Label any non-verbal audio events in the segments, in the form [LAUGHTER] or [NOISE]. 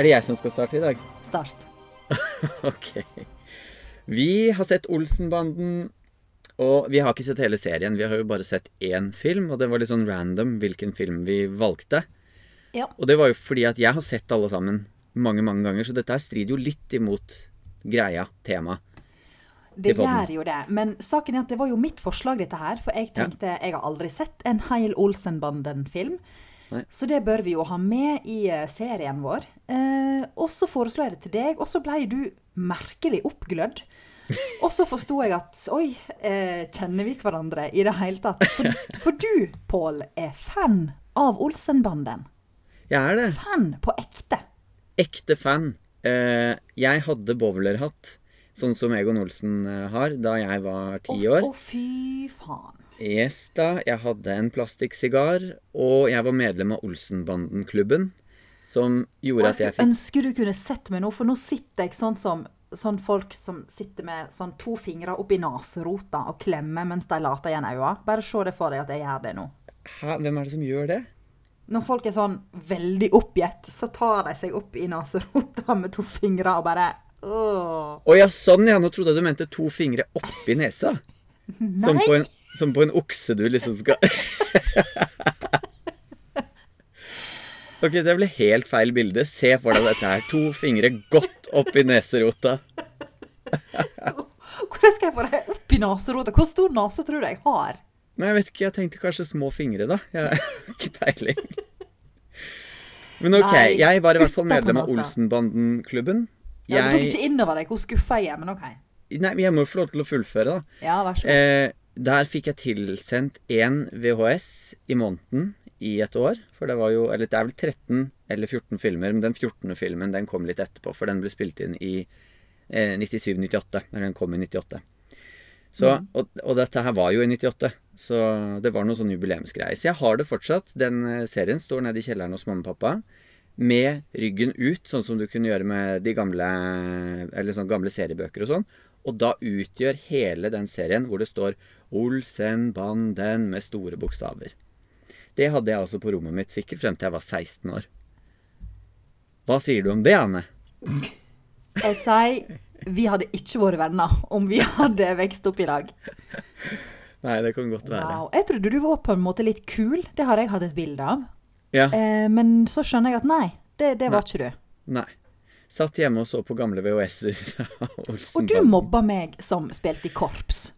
Er det jeg som skal starte i dag? [LAUGHS] Start. ok. Vi har sett Olsenbanden, og vi har ikke sett hele serien. Vi har jo bare sett én film, og det var litt sånn random hvilken film vi valgte. Ja. Og det var jo fordi at jeg har sett alle sammen mange, mange ganger, så dette her strider jo litt imot greia, temaet. Det gjør jo det. Men saken er at det var jo mitt forslag, dette her. For jeg tenkte jeg har aldri sett en heil Olsenbanden-film. Nei. Så det bør vi jo ha med i eh, serien vår. Eh, og så foreslo jeg det til deg, og så ble du merkelig oppglødd. [LAUGHS] Og så forsto jeg at oi, eh, kjenner vi hverandre i det hele tatt? For, for du, Pål, er fan av Olsenbanden. Jeg er det. Fan på ekte. Ekte fan. Eh, jeg hadde bowlerhatt, sånn som Egon Olsen eh, har, da jeg var ti år. å, fy faen. Yes da, jeg hadde en plastikksigar, og jeg var medlem av Olsenbanden-klubben, som gjorde at jeg fikk Ønsker du kunne sett meg nå, for nå sitter jeg sånn som sånn folk som sitter med sånn to fingre oppi neserota og klemmer mens de later igjen øynene. Bare se det for deg at jeg gjør det nå. Hæ, hvem er det som gjør det? Når folk er sånn veldig oppgitt, så tar de seg opp i neserota med to fingre og bare. Å ja, sånn ja, nå trodde jeg du mente to fingre oppi nesa. [LAUGHS] Som Nei! på, en, som på en okse du liksom skal [LAUGHS] Ok, det ble helt feil bilde. Se for deg dette her. To fingre godt opp i neserota. [LAUGHS] Hvordan skal jeg få det opp i neserota? Hvor stor nese tror du jeg har? Nei, jeg vet ikke. Jeg tenkte kanskje små fingre, da. Jeg har [LAUGHS] ikke peiling. Men ok, Nei, jeg var i hvert fall medlem av. Olsenbanden-klubben. Ja, Du tok ikke innover deg hvor skuffa jeg er, men OK. Nei, men jeg må jo få lov til å fullføre, da. Ja, vær så god. Eh, der fikk jeg tilsendt én VHS i måneden i et år. For det var jo Eller det er vel 13 eller 14 filmer, men den 14. filmen den kom litt etterpå, for den ble spilt inn i eh, 97-98. Eller den kom i 98. Så, og, og dette her var jo i 98, så det var noe sånn jubileumsgreie. Så jeg har det fortsatt. Den eh, serien står nede i kjelleren hos mamma og pappa. Med ryggen ut, sånn som du kunne gjøre med de gamle Eller sånn gamle seriebøker og sånn. Og da utgjør hele den serien hvor det står Olsenbanden med store bokstaver. Det hadde jeg altså på rommet mitt sikkert frem til jeg var 16 år. Hva sier du om det, Anne? Jeg sier vi hadde ikke vært venner om vi hadde vokst opp i lag. Nei, det kan godt være. Wow. Jeg trodde du var på en måte litt kul. Det har jeg hatt et bilde av. Ja, Eh, men så skjønner jeg at nei, det, det var ikke du. nei. Satt hjemme og så på gamle VHS-er [LAUGHS] Og du mobba meg som spilte i korps.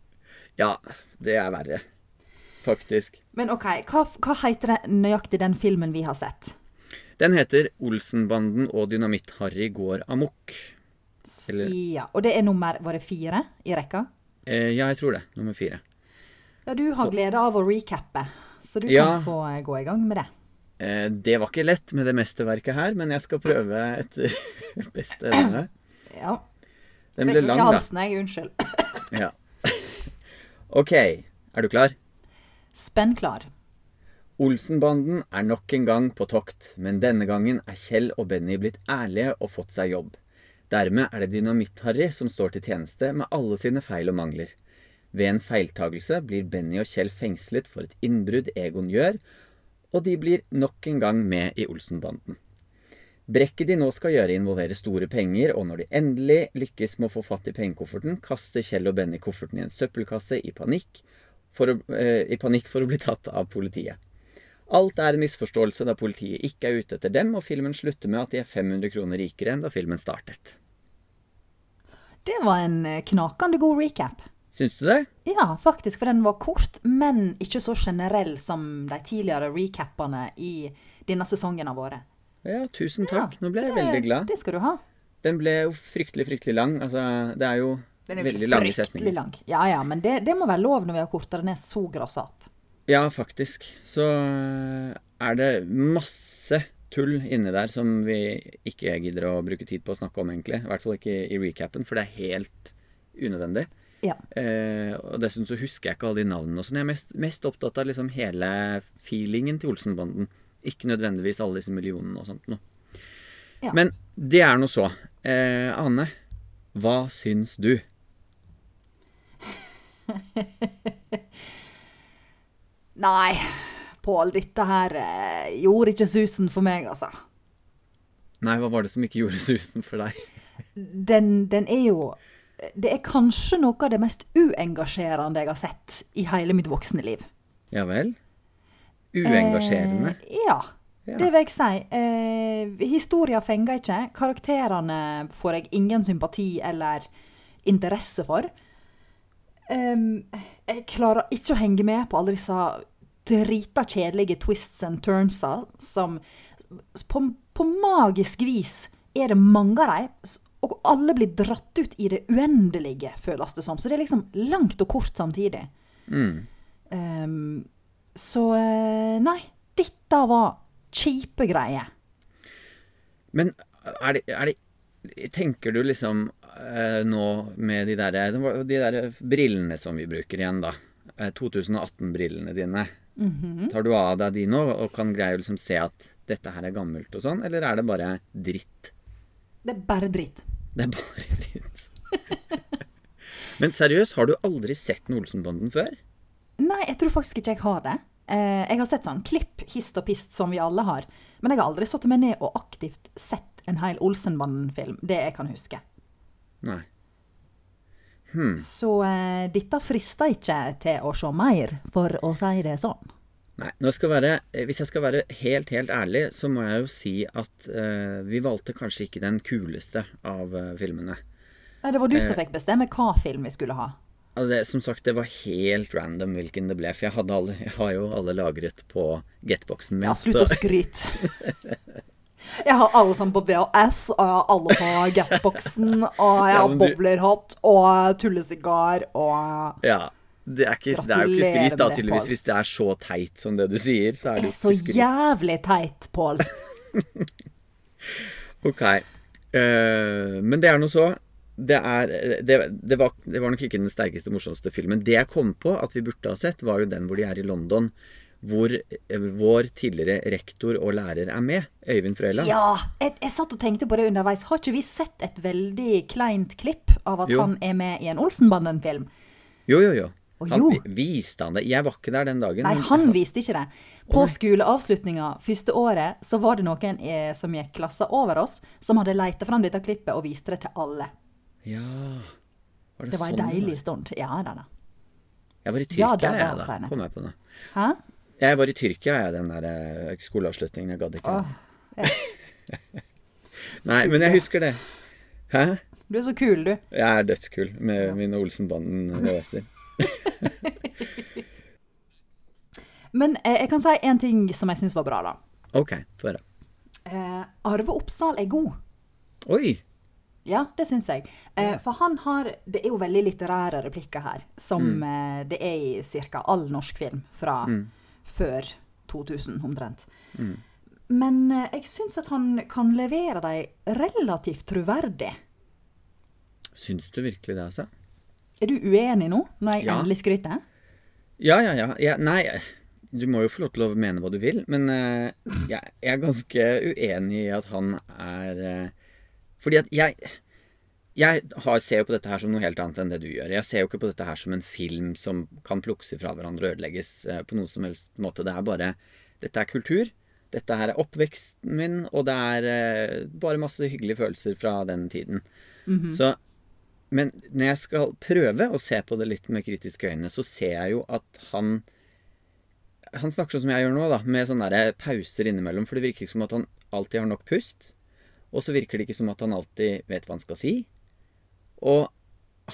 Ja, det er verre. Faktisk. Men OK, hva, hva heter det nøyaktig den filmen vi har sett? Den heter Olsenbanden og Dynamitt-Harry går amok. Eller- Ja, Og det er nummer Var det fire i rekka? Eh, ja, jeg tror det. Nummer fire. Ja, du har glede av å recappe, så du Ja. kan få eh, gå i gang med det. Eh, det var ikke lett med det mesterverket her, men jeg skal prøve etter [LAUGHS] beste evne. Ja. Den ble lang, da. halsen, jeg. Unnskyld. Ja. OK, er du klar? Spenn klar. Olsenbanden er nok en gang på tokt, men denne gangen er Kjell og Benny blitt ærlige og fått seg jobb. Dermed er det Dynamitt-Harry som står til tjeneste med alle sine feil og mangler. Ved en feiltagelse blir Benny og Kjell fengslet for et innbrudd Egon gjør, og de blir nok en gang med i Olsenbanden. Brekket de nå skal gjøre involverer store penger, og når de endelig lykkes med å få fatt i pengekofferten, kaster Kjell og Benny kofferten i en søppelkasse i panikk å, eh, i panikk for å bli tatt av politiet. Alt er en misforståelse da politiet ikke er ute etter dem, og filmen slutter med at de er 500 kroner rikere enn da filmen startet. Det var en knakende god recap. Syns du det? Ja, faktisk, for den var kort, men ikke så generell som de tidligere recapene i denne sesongen har vært. Ja, tusen takk. Ja, Nå ble jeg det- veldig glad. Det skal du ha. Den ble jo fryktelig, fryktelig lang. Altså, det er jo Den er jo veldig lange fryktelig setninger. lang. Ja ja, men det, det må være lov når vi har korta den ned så grassat. Ja, faktisk. Så eh, er det masse tull inni der som vi ikke gidder å bruke tid på å snakke om, egentlig. I hvert fall ikke i recapen, for det er helt unødvendig. Ja. Eh, og dessuten så husker jeg ikke alle de navnene og sånn. Jeg er mest, mest opptatt av liksom hele feelingen til Olsenbanden. Ikke nødvendigvis alle disse millionene og sånt noe. Ja. Men det er nå så. Eh, Ane, hva syns du? [LAUGHS] Nei, Pål, dette her eh, gjorde ikke susen for meg, altså. Nei, hva var det som ikke gjorde [LAUGHS] susen for deg? Den, den er jo Det er kanskje noe av det mest uengasjerende jeg har sett i hele mitt voksne liv. Ja vel? Uengasjerende? Eh, ja, Ja. det vil jeg si. Eh, historia fenger ikke. Karakterene får jeg ingen sympati eller interesse for. Em, jeg klarer ikke å henge med på alle disse drita kjedelige twists and turnsa som på, på magisk vis er det mange av dem, og alle blir dratt ut i det uendelige, føles det som. Så det er liksom langt og kort samtidig. Mm. Um, så eh, nei, dette var kjipe greier. Men er det, er det Tenker du liksom eh, nå med de der, de der brillene som vi bruker igjen, da. Eh, 2018-brillene dine. Tar du av deg de nå og kan greie å liksom se at dette her er gammelt og sånn, eller er det bare dritt? Det er bare dritt. Det er bare dritt. [LAUGHS] Men seriøst, har du aldri sett en Olsenbanden før? Nei, jeg tror faktisk ikke jeg har det. Eh, jeg har sett sånn klipp, hist og pist, som vi alle har. Men jeg har aldri satt meg ned og aktivt sett en hel Olsenbanden-film. Det jeg kan huske. Nei. Så uh, dette frister ikke til å se mer, for å si det sånn. Nei, jeg være, eh, Hvis jeg skal være helt, helt ærlig, så må jeg jo si at uh, vi valgte kanskje ikke den kuleste av uh, filmene. Nei, det var du som fikk bestemme hva film vi skulle ha. Det, som sagt, det var helt random hvilken det ble, for jeg, alle, [LAUGHS] jeg har jo alle lagret på getboxen min. Ja, slutt å skryte. [LAUGHS] Jeg har alle sammen på VHS, og jeg har alle på getboxen, og jeg har ja, du- bowlerhatt og tullesigar og Ja, det er, ikke, det er jo ikke skryt, da, tydeligvis. Hvis det er så teit som det du sier, så er Det det er så skryt. jævlig teit, Pål. [LAUGHS] Ok. Uh, men det er nå så. Det, er, det, det, var, det var nok ikke den sterkeste, morsomste filmen. Det jeg kom på at vi burde ha sett, var jo den hvor de er i London. Hvor eh, vår tidligere rektor og lærer er med. Øyvind Frøyland. Ja, jeg, jeg satt og tenkte på det underveis. Har ikke vi sett et veldig kleint klipp av at Jo. han er med i en Olsenbanden-film? Jo, jo, jo. Å, Han, jo. Viste han det? Jeg var ikke der den dagen. Nei, han viste ikke det. På skoleavslutninga første året så var det noen eh, som gikk klassa over oss, som hadde leita fram dette klippet og viste det til alle. Ja. Var det, Det var en sånn deilig var? stund. Ja da da. Jeg var i Tyrkia, Ja, da, da, jeg, da. Kom jeg på det. Hæ? Jeg var i Tyrkia, jeg, den der eh, skoleavslutningen. Jeg gadd ikke. Åh, [LAUGHS] [LAUGHS] Nei, men jeg husker det. Hæ? du er så kul, du. Jeg er dødskul med mine Olsenbanden-VHS-er. [LAUGHS] Men eh, jeg kan si en ting som jeg syns var bra, da. Ok, få høre. Eh, Arve Oppsal er god. Oi! Ja, det syns jeg. Eh, for han har Det er jo veldig litterære replikker her, som eh, det er i ca. all norsk film fra før 2000, omtrent. Men eh, jeg syns at han kan levere dem relativt troverdig. Syns du virkelig det, altså? Er du uenig nå, når jeg Ja. endelig skryter? Ja, ja, ja. ja. nei, du må jo få lov til å mene hva du vil, men uh, jeg, jeg er ganske uenig i at han er uh, Fordi at jeg jeg har, ser jo på dette her som noe helt annet enn det du gjør. Jeg ser jo ikke på dette her som en film som kan plukkes ifra hverandre og ødelegges uh, på noe som helst måte. Det er bare Dette er kultur. Dette her er oppveksten min, og det er bare masse hyggelige følelser fra den tiden. Så Men når jeg skal prøve å se på det litt med kritiske øyne, så ser jeg jo at han Han snakker sånn som jeg gjør nå, da, med sånne der pauser innimellom. For det virker ikke som at han alltid har nok pust. Og så virker det ikke som at han alltid vet hva han skal si. Og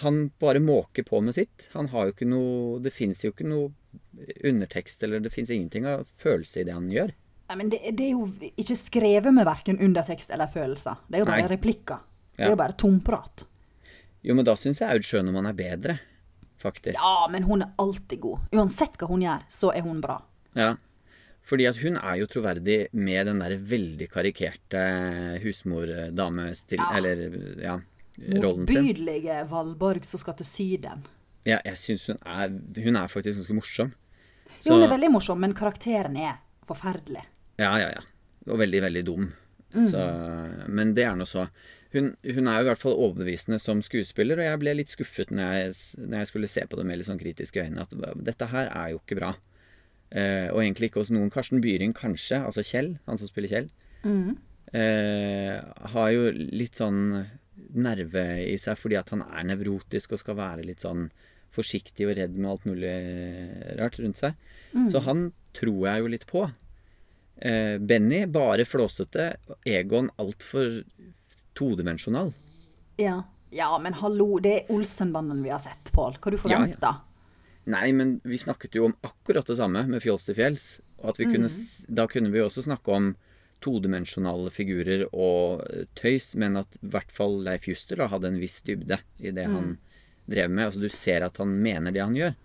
han bare måker på med sitt. Han har jo ikke noe Det fins jo ikke noe undertekst, eller det fins ingenting av følelse i det han gjør. Nei, men det, det er jo ikke skrevet med verken undertekst eller følelser. Det er jo bare Nei. replikker. Det er jo bare tomprat. Jo, men da syns jeg Aud Schønemann er bedre, faktisk. Ja, men hun er alltid god. Uansett hva hun gjør, så er hun bra. Ja. Fordi at hun er jo troverdig med den der veldig karikerte husmordamestil... Ja. Eller, ja, rollen sin. Motbydelige Valborg som skal til Syden. Ja, jeg syns hun er Hun er faktisk ganske morsom. Jo, hun er veldig morsom, men karakteren er forferdelig. Ja, ja, ja. Og veldig, veldig dum. Mm. Så, men det er nå så. Hun, hun er jo i hvert fall overbevisende som skuespiller, og jeg ble litt skuffet når jeg, når jeg skulle se på det med litt sånn kritiske øyne, at dette her er jo ikke bra. Eh, og egentlig ikke hos noen. Karsten Byring kanskje, altså Kjell, han som spiller Kjell. Mm. eh, har jo litt sånn nerve i seg fordi at han er nevrotisk og skal være litt sånn forsiktig og redd med alt mulig rart rundt seg. Så han tror jeg jo litt på. Eh, Benny bare flåsete. Egon altfor todimensjonal. Ja. ja, men hallo, det er Olsenbanden vi har sett, Pål. Hva du forventer? Nei, men vi snakket jo om akkurat det samme med Fjols til fjells. Og at vi kunne, da kunne vi også snakke om todimensjonale figurer og eh, tøys, men at i hvert fall Leif Juster da hadde en viss dybde i det han drev med. Altså Du ser at han mener det han gjør.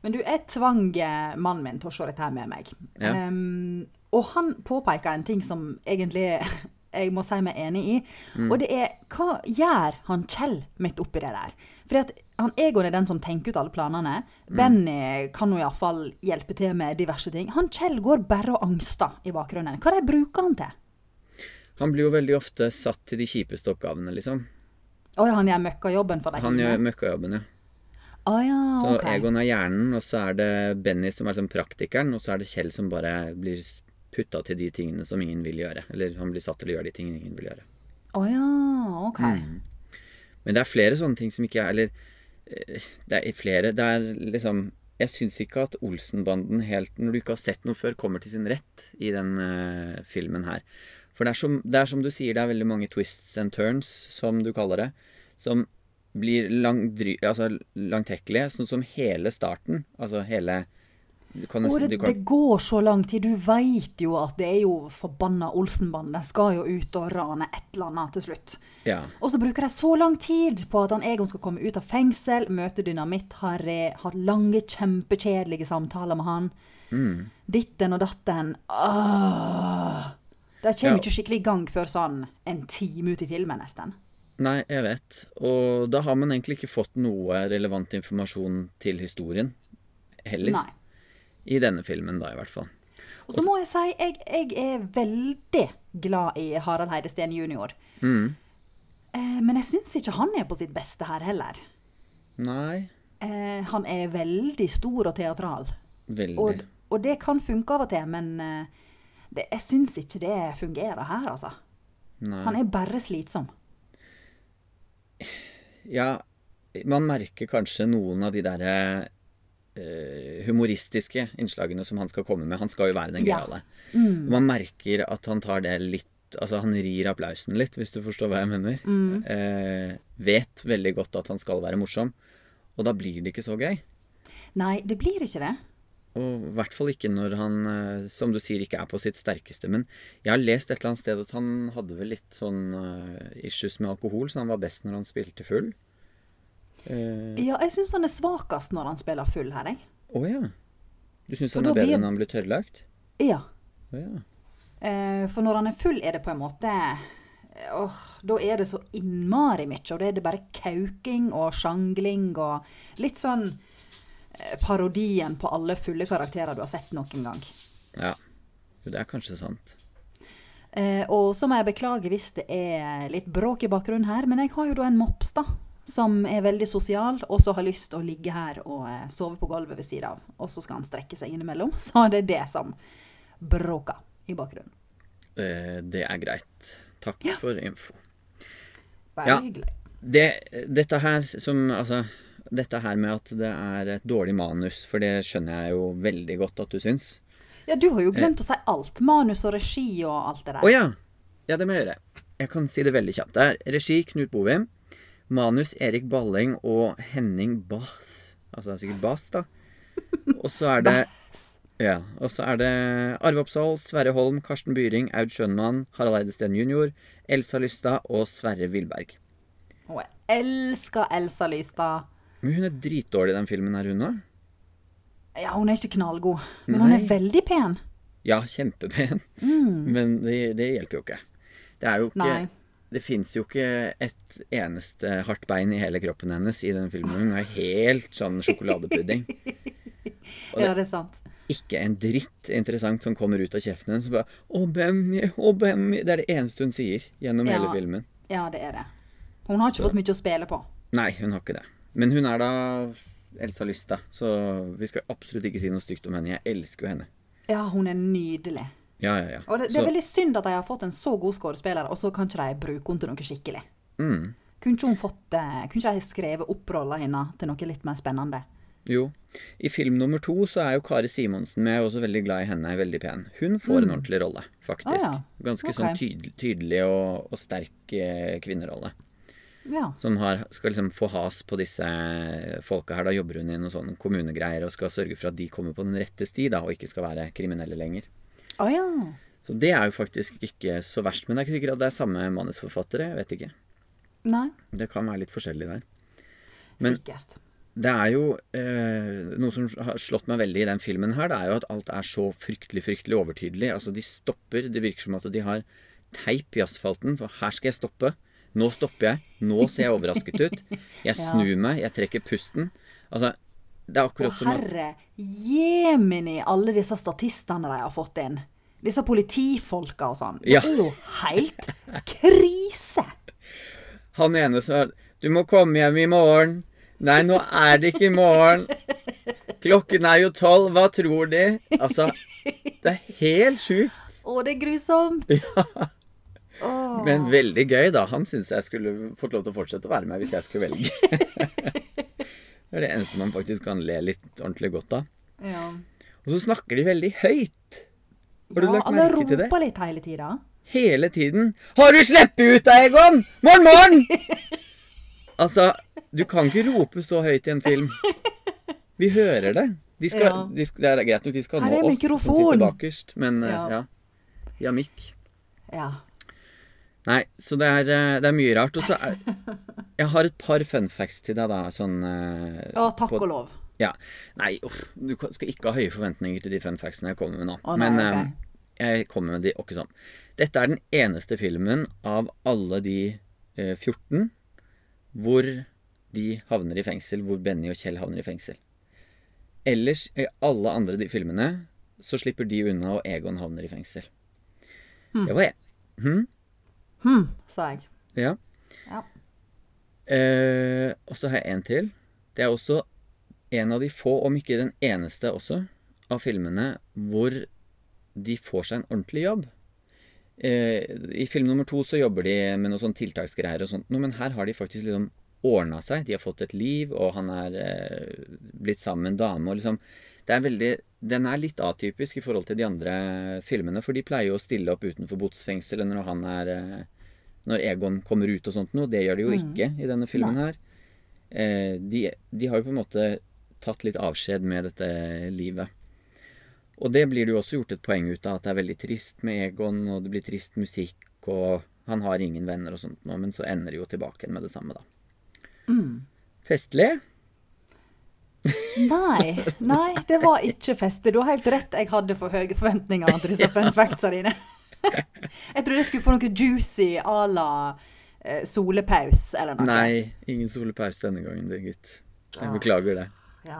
Men du, jeg tvang eh, mannen min til å se dette her med meg. Ja. Um, og han påpeker en ting som egentlig jeg må si meg enig i. Og det er hva gjør han Kjell midt oppi det der? Fordi at han Egon er den som tenker ut alle planene. Benny kan jo iallfall hjelpe til med diverse ting. Han Kjell går bare og angster i bakgrunnen. Hva de bruker han til? Han blir jo veldig ofte satt til de kjipeste oppgavene, liksom. Å ja, han gjør møkkajobben for deg? Han gjør møkkajobben, ja. Å ja, Så ok. Egon er hjernen, og så er det Benny som er liksom praktikeren, og så er det Kjell som bare blir putta til de tingene som ingen vil gjøre. Eller han blir satt til å gjøre de tingene ingen vil gjøre. Å ja, ok. Men det er flere sånne ting som ikke er Eller eh, det er flere Det er liksom Jeg syns ikke at Olsenbanden helt Når du ikke har sett noe før, kommer til sin rett i den uh, filmen her. For det er, som, det er som du sier, det er veldig mange twists and turns, som du kaller det, som blir langdry, altså langtekkelige. Sånn som hele starten. Altså hele nesten, det, kan, det går så lang tid. Du veit jo at det er jo forbanna Olsenbanden. Den skal jo ut og rane et eller annet til slutt. Ja. Og så bruker de så lang tid på at han Egon skal komme ut av fengsel, møte Dynamitt, har, eh, har lange, kjempekjedelige samtaler med han. Mm. Ditten og datten. Åh. De kommer Ja. ikke skikkelig i gang før sånn en time ut i filmen, nesten. Nei, jeg vet. Og da har man egentlig ikke fått noe relevant informasjon til historien heller. Nei. I denne filmen, da, i hvert fall. Og så må jeg si, jeg, jeg er veldig glad i Harald Heidesteen jr. Mm. Eh, men jeg syns ikke han er på sitt beste her heller. Nei, Eh, han er veldig stor og teatral. veldig. Og, og det kan funke av og til, men eh, det, jeg syns ikke det fungerer her, altså. Nei. Han er bare slitsom. Ja, man merker kanskje noen av de derre humoristiske innslagene som han skal komme med. Han skal jo være den Ja. Mm. Man merker at han tar det litt Altså han rir applausen litt, hvis du forstår hva jeg mener. Eh, vet veldig godt at han skal være morsom. Og da blir det ikke så gøy. Nei, det blir ikke det. Og i hvert fall ikke når han, eh, som du sier, ikke er på sitt sterkeste. Men jeg har lest et eller annet sted at han hadde vel litt sånn eh, issues med alkohol, så han var best når han spilte full. Eh, Ja, jeg syns han er svakest når han spiller full her, jeg. Å ja. Du syns han er bedre blir- når han blir tørrlagt? Ja. Oh, ja. Eh, for når han er full, er det på en måte Åh, da er det så innmari mye. Og da er det bare kauking og sjangling og litt sånn eh, parodien på alle fulle karakterer du har sett noen gang. ja. Det er kanskje sant. Eh, og så må jeg beklage hvis det er litt bråk i bakgrunnen her, men jeg har jo da en mops, da. Som er veldig sosial, og så har lyst til å ligge her og eh, sove på gulvet ved siden av. Og så skal han strekke seg innimellom. [LAUGHS] Så det er det som bråker i bakgrunnen. Eh, det er greit. Takk for info. Bare Ja. hyggelig. Det, dette her som Altså, dette her med at det er et dårlig manus, for det skjønner jeg jo veldig godt at du syns. Ja, du har jo glemt å si alt. Manus og regi og alt det der. Å ja! Ja, det må jeg gjøre. Jeg kan si det veldig kjapt. Det er regi Knut Bovim. Manus Erik Balling og Henning Bass. Altså det er sikkert Bass, da. Og så er det Ja. Og så er det Arve Oppsal, Sverre Holm, Karsten Byring, Aud Schønmann, Harald Eidesteen jr., Elsa Lystad og Sverre Wilberg. Å, jeg elsker Elsa Lystad. Men hun er dritdårlig i den filmen her, hun òg. Ja, hun er ikke knallgod, men hun er veldig pen. Ja, kjempepen. Men det, det hjelper jo ikke. Det er jo ikke Nei. Det fins jo ikke et eneste hardt bein i hele kroppen hennes i den filmen. Hun er helt sånn sjokoladepudding. [LAUGHS] Og Ja, det er sant. Ikke en dritt interessant som kommer ut av kjeften hennes. Bare, å, Benny, å, Benny. Det er det eneste hun sier gjennom Ja. hele filmen. Ja, det er det. Hun har ikke fått mye å spille på. Nei, hun har ikke det. Men hun er da Elsa Lysta, så vi skal absolutt ikke si noe stygt om henne. Jeg elsker jo henne. Ja, hun er nydelig. Ja, ja, ja. Og det, det er veldig synd at de har fått en så god skuespiller, og så kan ikke de bruke henne til noe skikkelig. mm. Kunne ikke hun fått eh, Kunne de skrevet opp rolla hennes til noe litt mer spennende? Jo. I film nummer to så er jo Kari Simonsen med, jeg er også veldig glad i henne, er veldig pen. Hun får en ordentlig rolle, faktisk. Ah, ja. Ganske okay. sånn tydelig, tydelig og, og sterk eh, kvinnerolle. Ja. Som har, skal liksom få has på disse folka her. Da jobber hun i noen sånne kommunegreier og skal sørge for at de kommer på den rette sti, da, og ikke skal være kriminelle lenger. Å ja. Så det er jo faktisk ikke så verst. Men det er ikke sikkert at det er samme manusforfattere. Jeg vet ikke. Nei, Det kan være litt forskjellig der. Men- sikkert. Det er jo eh, Noe som har slått meg veldig i den filmen her, det er jo at alt er så fryktelig, fryktelig overtydelig. Altså, de stopper. Det virker som at de har teip i asfalten. For her skal jeg stoppe. Nå stopper jeg. Nå ser jeg overrasket ut. Jeg [LAUGHS] snur meg. Jeg trekker pusten. Altså, det er akkurat som Å herre jemini, alle disse statistene de har fått inn. Disse politifolka og sånn. Det Ja. er jo helt krise! Han ene sa 'Du må komme hjem i morgen'. Nei, nå er det ikke i morgen. Klokken er jo tolv. Hva tror de? Altså, det er helt sjukt. Å, det er grusomt! Ja. Men veldig gøy, da. Han syntes jeg skulle fått lov til å fortsette å være med hvis jeg skulle velge. [LAUGHS] det er det eneste man faktisk kan le litt ordentlig godt av. Ja, Og så snakker de veldig høyt. Har du ja lagt merke til det? roper litt hele tida. Hele tiden. 'Har du sluppet ut deg, Egon? Morgen, morgen!' [LAUGHS] altså, du kan ikke rope så høyt i en film. Vi hører det. De skal, Ja. de det er greit nok de skal nå oss oss som sitter bakerst, men ja. Ja. ja. Ja, mikk. Ja. Nei, så det er, eh, det er mye rart. Og så [LAUGHS] Jeg har et par fun facts til deg, da. Sånn eh, Å, takk på- og lov. Ja. Nei, uff, du skal ikke ha høye forventninger til de fun factsene jeg kommer med nå. Å, nei, Men okay. eh, jeg kommer med de åkke sånn. Dette er den eneste filmen av alle de eh, 14 hvor de havner i fengsel, hvor Benny og Kjell havner i fengsel. Ellers, i alle andre de filmene, så slipper de unna, og Egon havner i fengsel. Det var jeg. Hm? Hm, sa jeg. Ja. Ja. Eh, og så har jeg en til. Det er også en av de få, om ikke den eneste også, av filmene hvor de får seg en ordentlig jobb. Eh, I film nummer to så jobber de med noen sånn tiltaksgreier og sånt, men her har de faktisk liksom ordna seg. De har fått et liv, og han er eh, blitt sammen med en dame. og liksom er veldig, Den er litt atypisk i forhold til de andre filmene, for de pleier jo å stille opp utenfor botsfengselet når han er eh, Når Egon kommer ut og sånt noe. Det gjør de jo ikke i denne filmen her. Eh, de, de har jo på en måte tatt litt avskjed med dette livet. Og det blir det jo også gjort et poeng ut av at det er veldig trist med Egon, og det blir trist musikk, og han har ingen venner og sånt nå, men så ender det jo tilbake igjen med det samme, da. Festlig? Nei, nei, det var ikke feste. Du har helt rett, jeg hadde for høye forventninger til disse fun factsa dine. [LAUGHS] Jeg trodde jeg skulle få noe juicy à la eh, solepaus eller noe. Nei, ingen solepaus denne gangen, det, gutt. Jeg beklager det. Ja.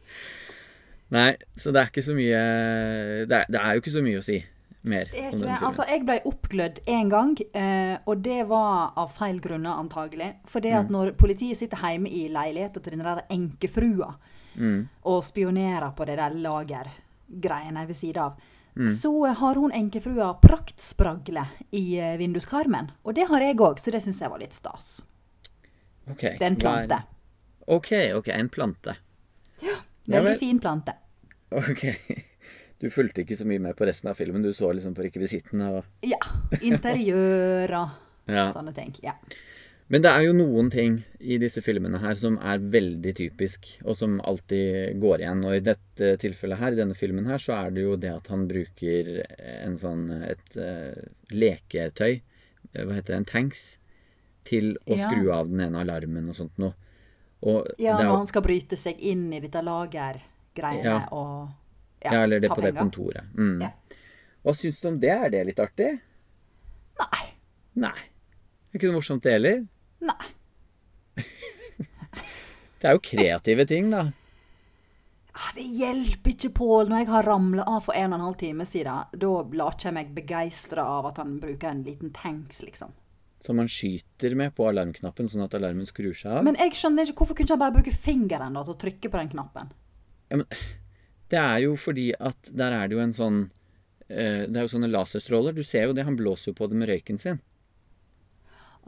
[LAUGHS] Nei, så det er ikke så mye Det er, det er jo ikke så mye å si mer Det er ikke det. Altså, jeg ble oppglødd én gang, eh, og det var av feil grunner, antagelig. For det at Mm. når politiet sitter hjemme i leiligheten til den der enkefrua Mm. og spionerer på det der lagergreiene ved siden av, Mm. så har hun enkefrua praktspragle i eh, vinduskarmen. Og det har jeg òg, så det syns jeg var litt stas. Ok, Det er en plante. Ok, ok, en plante. Ja Veldig vel. fin plante. Ok. Du fulgte ikke så mye med på resten av filmen. Du så liksom på rekvisittene Og... Ja. Interiør og [LAUGHS] Ja. sånne ting. Ja. Men det er jo noen ting i disse filmene her som er veldig typisk, og som alltid går igjen. Og i dette tilfellet her, i denne filmen her, så er det jo det at han bruker en sånn et eh, leketøy, eh, hva heter det, en tanks, til å Ja. skru av den ene alarmen og sånt noe. Og ja, når han skal bryte seg inn i dette lagergreiene Ja. og Ja, eller det på det kontoret. Mm. Ja. Hva syns du om det? Er det litt artig? Nei. Nei. Er ikke noe morsomt det heller? Nei. [LAUGHS] Det er jo kreative ting, da. Ah, Det hjelper ikke, Pål. Når jeg har ramla av for en og en halv time siden, da lar ikke jeg meg begeistre av at han bruker en liten tanks, liksom. Som han skyter med på alarmknappen, sånn at alarmen skrur seg av. Men jeg skjønner ikke, hvorfor kunne ikke han bare bruke fingeren da, til å trykke på den knappen? Ja, men det er jo fordi at der er det jo en sånn eh, Det er jo sånne laserstråler. Du ser jo det. Han blåser jo på det med røyken sin.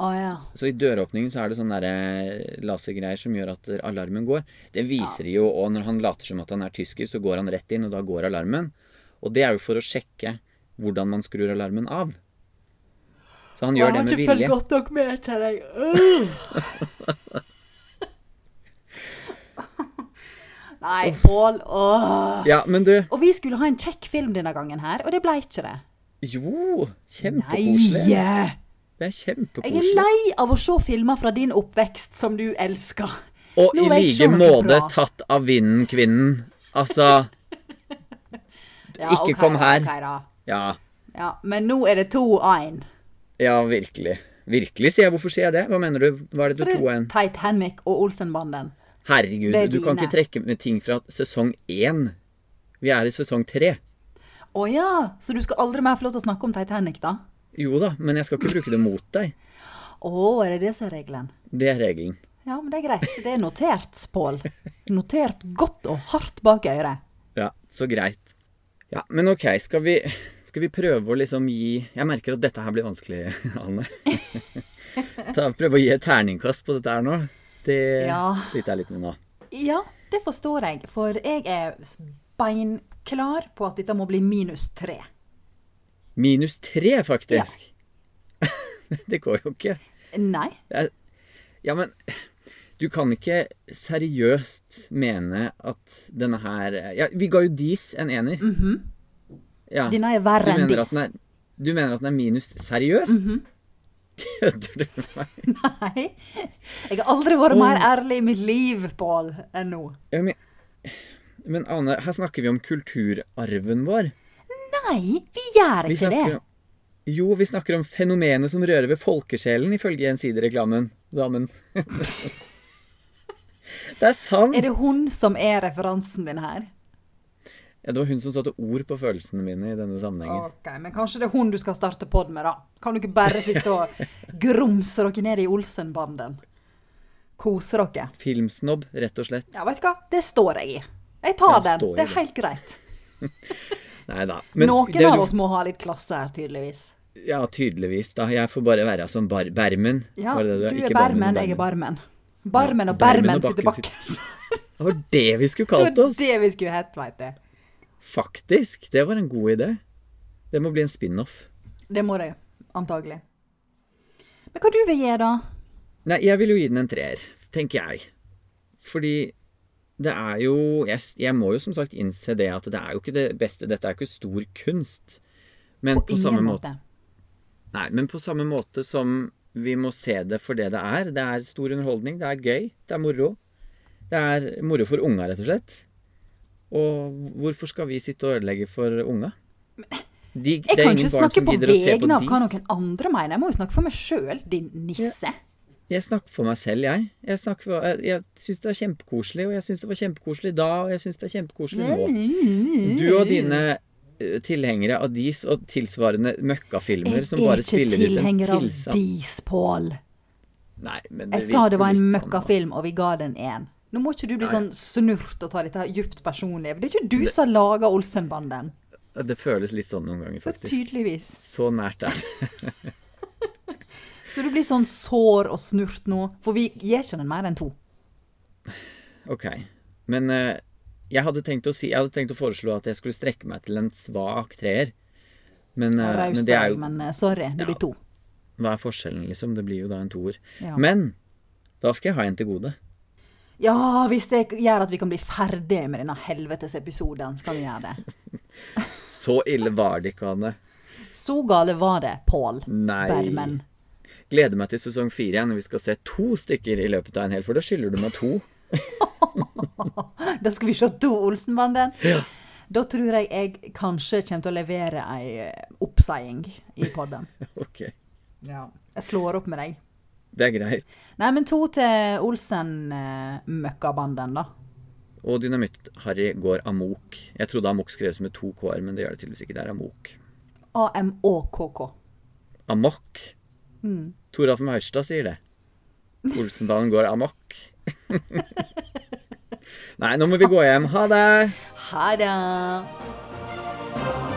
Å ja. Så i døråpningen så er det sånne der lasergreier som gjør at alarmen går. Det viser de jo, og når han later som at han er tysker, så går han rett inn, og da går alarmen. Og det er jo for å sjekke hvordan man skrur alarmen av. Så han gjør det med vilje. Jeg har ikke fulgt godt nok med til deg. [LAUGHS] Nei, Pål. Åh. Ja, men du Og vi skulle ha en kjekk film denne gangen her, og det ble ikke det. Jo, kjempekoselig. Nei! Det er Jeg er lei av å se filmer fra din oppvekst som du elsker. Og Nå i like måte tatt av vinden, kvinnen. Altså [LAUGHS] Ja, Ikke okay, kom her. Okay, da. Ja. Ja, men nå er det 2-1. Ja, virkelig. Virkelig, sier jeg. Hvorfor sier jeg det? Hva mener du? Hva er det du det to er en? Titanic og Olsenbanden. Herregud, er du kan ikke trekke med ting fra sesong én. Vi er i sesong tre. Å ja, så du skal aldri mer få lov til å snakke om Titanic, da? Jo da, men jeg skal ikke bruke det mot deg. Å, er det det som er regelen? Det er regelen. Ja, men det er greit. Det er notert, Pål. Notert godt og hardt bak øret. Ja, så greit. Ja, men ok, skal vi, skal vi prøve å liksom gi Jeg merker at dette her blir vanskelig, [LAUGHS] Anne. Ta, prøve å gi et terningkast på dette her nå. Det Ja. sliter jeg litt med nå. Ja, det forstår jeg, for jeg er beinklar på at dette må bli minus tre. Minus tre, faktisk. [LAUGHS] det går jo ikke. Nei. Ja, men du kan ikke seriøst mene at denne her Ja, vi ga jo Dis en ener. ja. Denne er verre enn er, du mener at den er minus seriøst? Kødder du med meg? [LAUGHS] Nei. Jeg har aldri vært mer ærlig i mitt liv, Pål, enn nå. Ja, men, men Ane, her snakker vi om kulturarven vår. Nei, vi gjør Vi ikke det. snakker om, jo, vi snakker om fenomenet som rører ved folkesjelen, ifølge Gjensidige-reklamen. Damen. [LAUGHS] det er sant! Er det hun som er referansen din her? Ja, det var hun som satte ord på følelsene mine i denne sammenhengen. Ok, men kanskje det er hun du skal starte pod med, da. Kan du ikke bare sitte og grumse dere ned i Olsenbanden? Kose dere. Filmsnobb, rett og slett. Ja, vet du hva? Det står jeg i. Jeg tar Ja, den. Det er det. helt greit. [LAUGHS] Nei da. Noen av oss må ha litt klasse her, tydeligvis. Ja, tydeligvis, da. Jeg får bare være som bar Bermen. Ja, Var det du det? er Bermen, jeg er Barmen. Barmen og Barmen Bermen og sitter Bakken bakerst. Det var det vi skulle [LAUGHS] Det kalt var oss. det vi skulle hett, veit jeg. Faktisk. Det var en god idé. Det må bli en spin-off. Det må det antagelig. Men hva du vil gi, da? Nei, jeg vil jo gi den en treer, tenker jeg. Fordi det er jo jeg, jeg må jo som sagt innse det at det er jo ikke det beste. Dette er jo ikke stor kunst. Men På på, samme ingen måte. måte. Nei, men på samme måte som vi må se det for det det er. Det er stor underholdning, det er gøy, det er moro. Det er moro for unga, rett og slett. Og hvorfor skal vi sitte og ødelegge for unga? De, Jeg det er kan ikke snakke på vegne av hva noen andre mener. Jeg må jo snakke for meg sjøl, din nisse. Jeg snakker for meg selv, jeg. Jeg, for, jeg, jeg syns det er kjempekoselig, og jeg syns det var kjempekoselig da, og jeg syns det er kjempekoselig nå. Du og dine eh, tilhengere av dis og tilsvarende møkkafilmer Jeg som er bare spiller ut en tilhenger av dis, Pål. Jeg sa det var en møkkafilm, og vi ga den én. Nå må ikke du bli Nei. sånn snurt og ta dette djupt personlig. Det er ikke du som har laga Olsenbanden. Det føles litt sånn noen ganger, faktisk. tydeligvis. Så nært er det. [LAUGHS] Skal du bli sånn sår og snurt nå? For vi gir ikke den mer enn to. Ok. Men uh, jeg, hadde si, jeg hadde tenkt å foreslå at jeg skulle strekke meg til en svak treer. Men, uh, Raust men det er jo men uh, sorry, det Ja. blir to. Hva er forskjellen, liksom? Det blir jo da en toer. Ja. Men da skal jeg ha en til gode. Ja, hvis det gjør at vi kan bli ferdig med denne helvetes episoden, skal vi gjøre det. [LAUGHS] Så ille var det ikke, Anne. Så gale var det, Pål. Bermen. Gleder meg til sesong fire igjen, når vi skal se to stykker i løpet av en hel, for da skylder du meg to. [LAUGHS] Da skal vi se to Olsenbanden. Da tror jeg jeg kanskje kommer til å levere ei eh, oppseiing i podden. [LAUGHS] Ok, Jeg slår opp med deg. Det er greit. Nei, men to til Olsen-møkkabanden, da. Og Dynamitt-Harry går amok. Jeg trodde amok skreves med to k-er, men det gjør det tydeligvis ikke. Det er amok. A-M-O-K-K. Amok. Mm. Toralf Maurstad sier det. Olsenbanen går amok. [LAUGHS] Nei, nå må vi gå hjem. Ha det! Ha det!